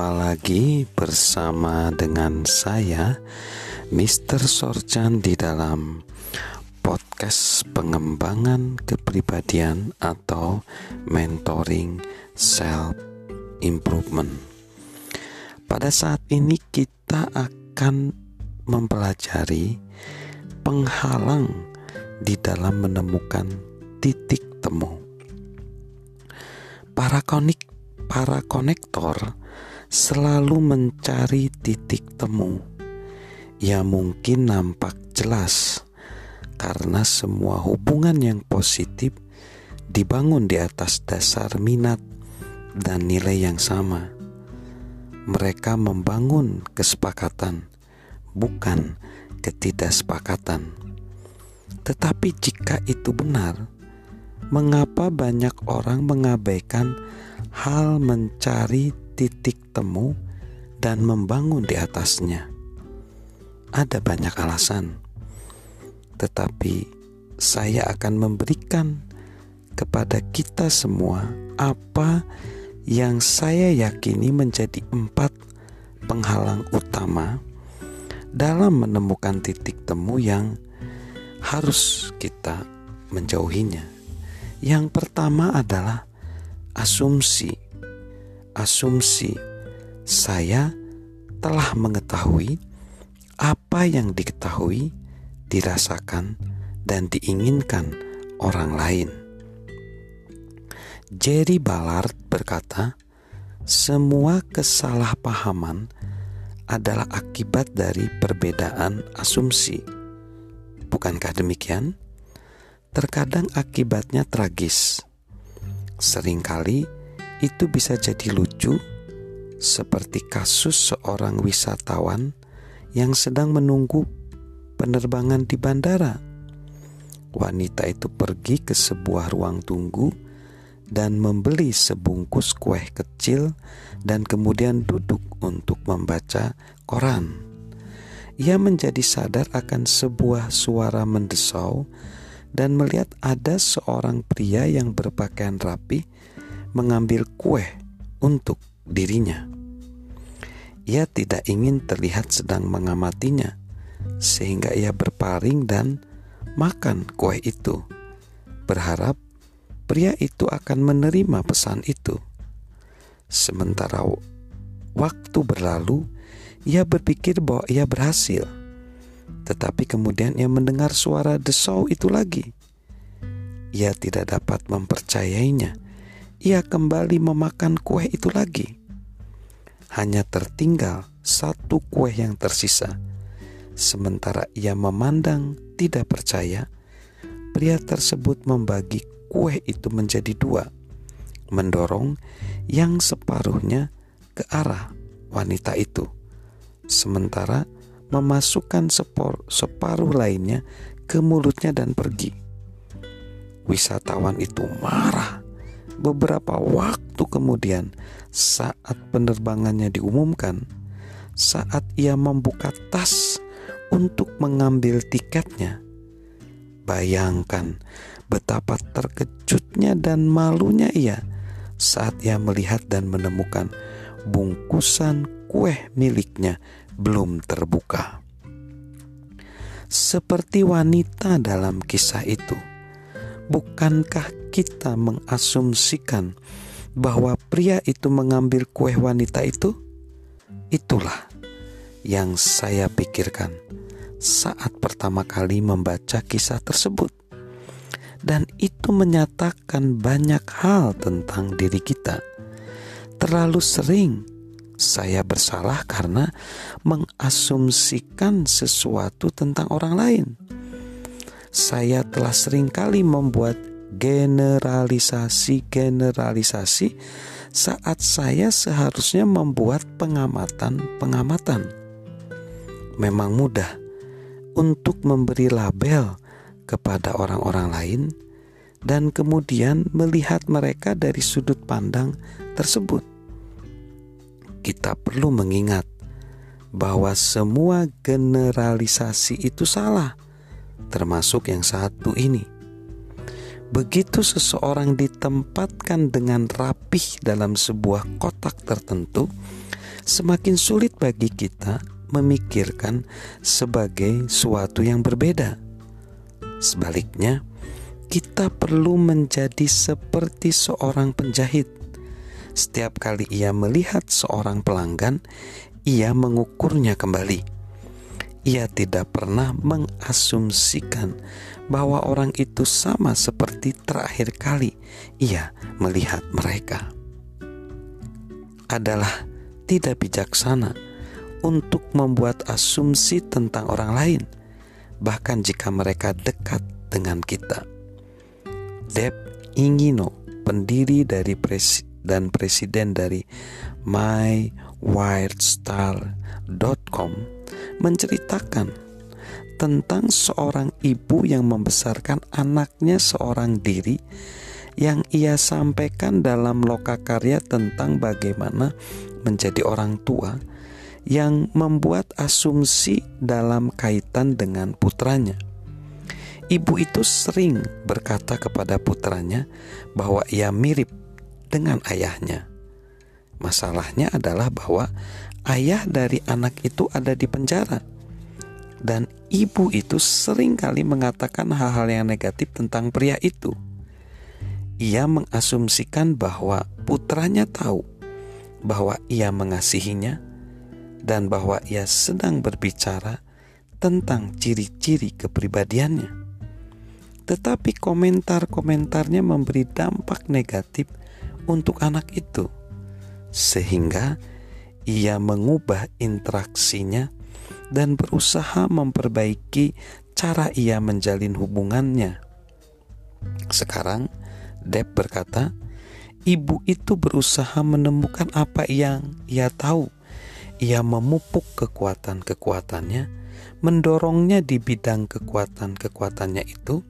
Jumpa lagi bersama dengan saya Mr. Sorjan di dalam podcast pengembangan kepribadian atau mentoring self improvement. Pada saat ini kita akan mempelajari penghalang di dalam menemukan titik temu. Para konik para konektor selalu mencari titik temu yang mungkin nampak jelas karena semua hubungan yang positif dibangun di atas dasar minat dan nilai yang sama. Mereka membangun kesepakatan, bukan ketidaksepakatan. Tetapi jika itu benar, mengapa banyak orang mengabaikan hal mencari titik temu dan membangun di atasnya. Ada banyak alasan, tetapi saya akan memberikan kepada kita semua apa yang saya yakini menjadi empat penghalang utama dalam menemukan titik temu yang harus kita menjauhinya. Yang pertama adalah asumsi. Asumsi saya telah mengetahui apa yang diketahui, dirasakan, dan diinginkan orang lain. Jerry Ballard berkata, "Semua kesalahpahaman adalah akibat dari perbedaan asumsi." Bukankah demikian? Terkadang akibatnya tragis Seringkali itu bisa jadi lucu, seperti kasus seorang wisatawan yang sedang menunggu penerbangan di bandara. Wanita itu pergi ke sebuah ruang tunggu dan membeli sebungkus kue kecil dan kemudian duduk untuk membaca koran. Ia menjadi sadar akan sebuah suara mendesau dan melihat ada seorang pria yang berpakaian rapi mengambil kue untuk dirinya. Ia tidak ingin terlihat sedang mengamatinya, sehingga ia berpaling dan makan kue itu, berharap pria itu akan menerima pesan itu. Sementara waktu berlalu, ia berpikir bahwa ia berhasil tetapi kemudian ia mendengar suara desau itu lagi. Ia tidak dapat mempercayainya. Ia kembali memakan kue itu lagi. Hanya tertinggal satu kue yang tersisa. Sementara ia memandang tidak percaya, pria tersebut membagi kue itu menjadi dua, mendorong yang separuhnya ke arah wanita itu. Sementara memasukkan sepor, separuh lainnya ke mulutnya dan pergi. Wisatawan itu marah. Beberapa waktu kemudian, saat penerbangannya diumumkan, saat ia membuka tas untuk mengambil tiketnya, bayangkan betapa terkejutnya dan malunya ia saat ia melihat dan menemukan bungkusan kue miliknya belum terbuka. Seperti wanita dalam kisah itu, bukankah kita mengasumsikan bahwa pria itu mengambil kue wanita itu? Itulah yang saya pikirkan saat pertama kali membaca kisah tersebut, dan itu menyatakan banyak hal tentang diri kita. Terlalu sering saya bersalah karena mengasumsikan sesuatu tentang orang lain. Saya telah sering kali membuat generalisasi-generalisasi saat saya seharusnya membuat pengamatan-pengamatan. Memang mudah untuk memberi label kepada orang-orang lain dan kemudian melihat mereka dari sudut pandang tersebut kita perlu mengingat bahwa semua generalisasi itu salah, termasuk yang satu ini. Begitu seseorang ditempatkan dengan rapih dalam sebuah kotak tertentu, semakin sulit bagi kita memikirkan sebagai suatu yang berbeda. Sebaliknya, kita perlu menjadi seperti seorang penjahit. Setiap kali ia melihat seorang pelanggan, ia mengukurnya kembali. Ia tidak pernah mengasumsikan bahwa orang itu sama seperti terakhir kali ia melihat mereka. Adalah tidak bijaksana untuk membuat asumsi tentang orang lain, bahkan jika mereka dekat dengan kita. Deb Ingino, pendiri dari dan presiden dari mywildstyle.com, menceritakan tentang seorang ibu yang membesarkan anaknya seorang diri yang ia sampaikan dalam lokakarya tentang bagaimana menjadi orang tua yang membuat asumsi dalam kaitan dengan putranya. Ibu itu sering berkata kepada putranya bahwa ia mirip dengan ayahnya. Masalahnya adalah bahwa ayah dari anak itu ada di penjara. Dan ibu itu sering kali mengatakan hal-hal yang negatif tentang pria itu. Ia mengasumsikan bahwa putranya tahu bahwa ia mengasihinya dan bahwa ia sedang berbicara tentang ciri-ciri kepribadiannya. Tetapi komentar-komentarnya memberi dampak negatif untuk anak itu, sehingga ia mengubah interaksinya dan berusaha memperbaiki cara ia menjalin hubungannya. Sekarang, Deb berkata, ibu itu berusaha menemukan apa yang ia tahu ia memupuk kekuatan-kekuatannya, mendorongnya di bidang kekuatan-kekuatannya itu,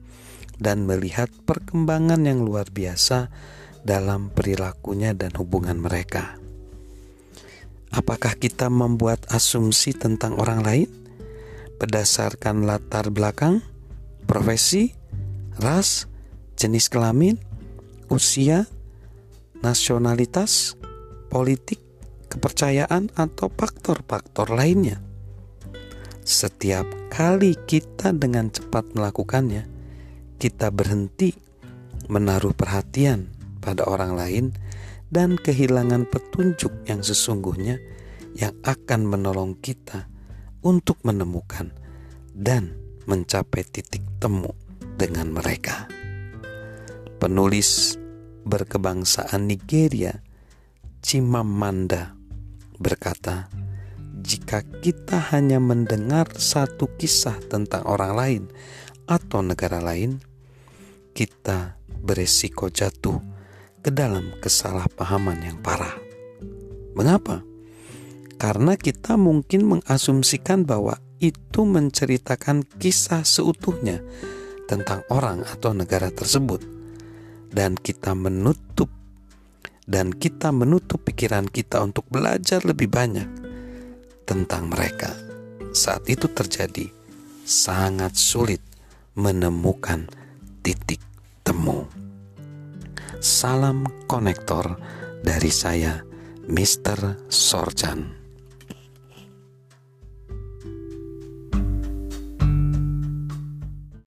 dan melihat perkembangan yang luar biasa dalam perilakunya dan hubungan mereka. Apakah kita membuat asumsi tentang orang lain berdasarkan latar belakang, profesi, ras, jenis kelamin, usia, nasionalitas, politik, kepercayaan, atau faktor-faktor lainnya. Setiap kali kita dengan cepat melakukannya, kita berhenti menaruh perhatian pada orang lain dan kehilangan petunjuk yang sesungguhnya yang akan menolong kita untuk menemukan dan mencapai titik temu dengan mereka. Penulis berkebangsaan Nigeria, Chimamanda berkata, "Jika kita hanya mendengar satu kisah tentang orang lain atau negara lain, kita beresiko jatuh ke dalam kesalahpahaman yang parah." Mengapa? Karena kita mungkin mengasumsikan bahwa itu menceritakan kisah seutuhnya tentang orang atau negara tersebut, dan kita menutup dan kita menutup pikiran kita untuk belajar lebih banyak tentang mereka. Saat itu terjadi, sangat sulit menemukan titik. Salam konektor dari saya, Mr. Sorjan.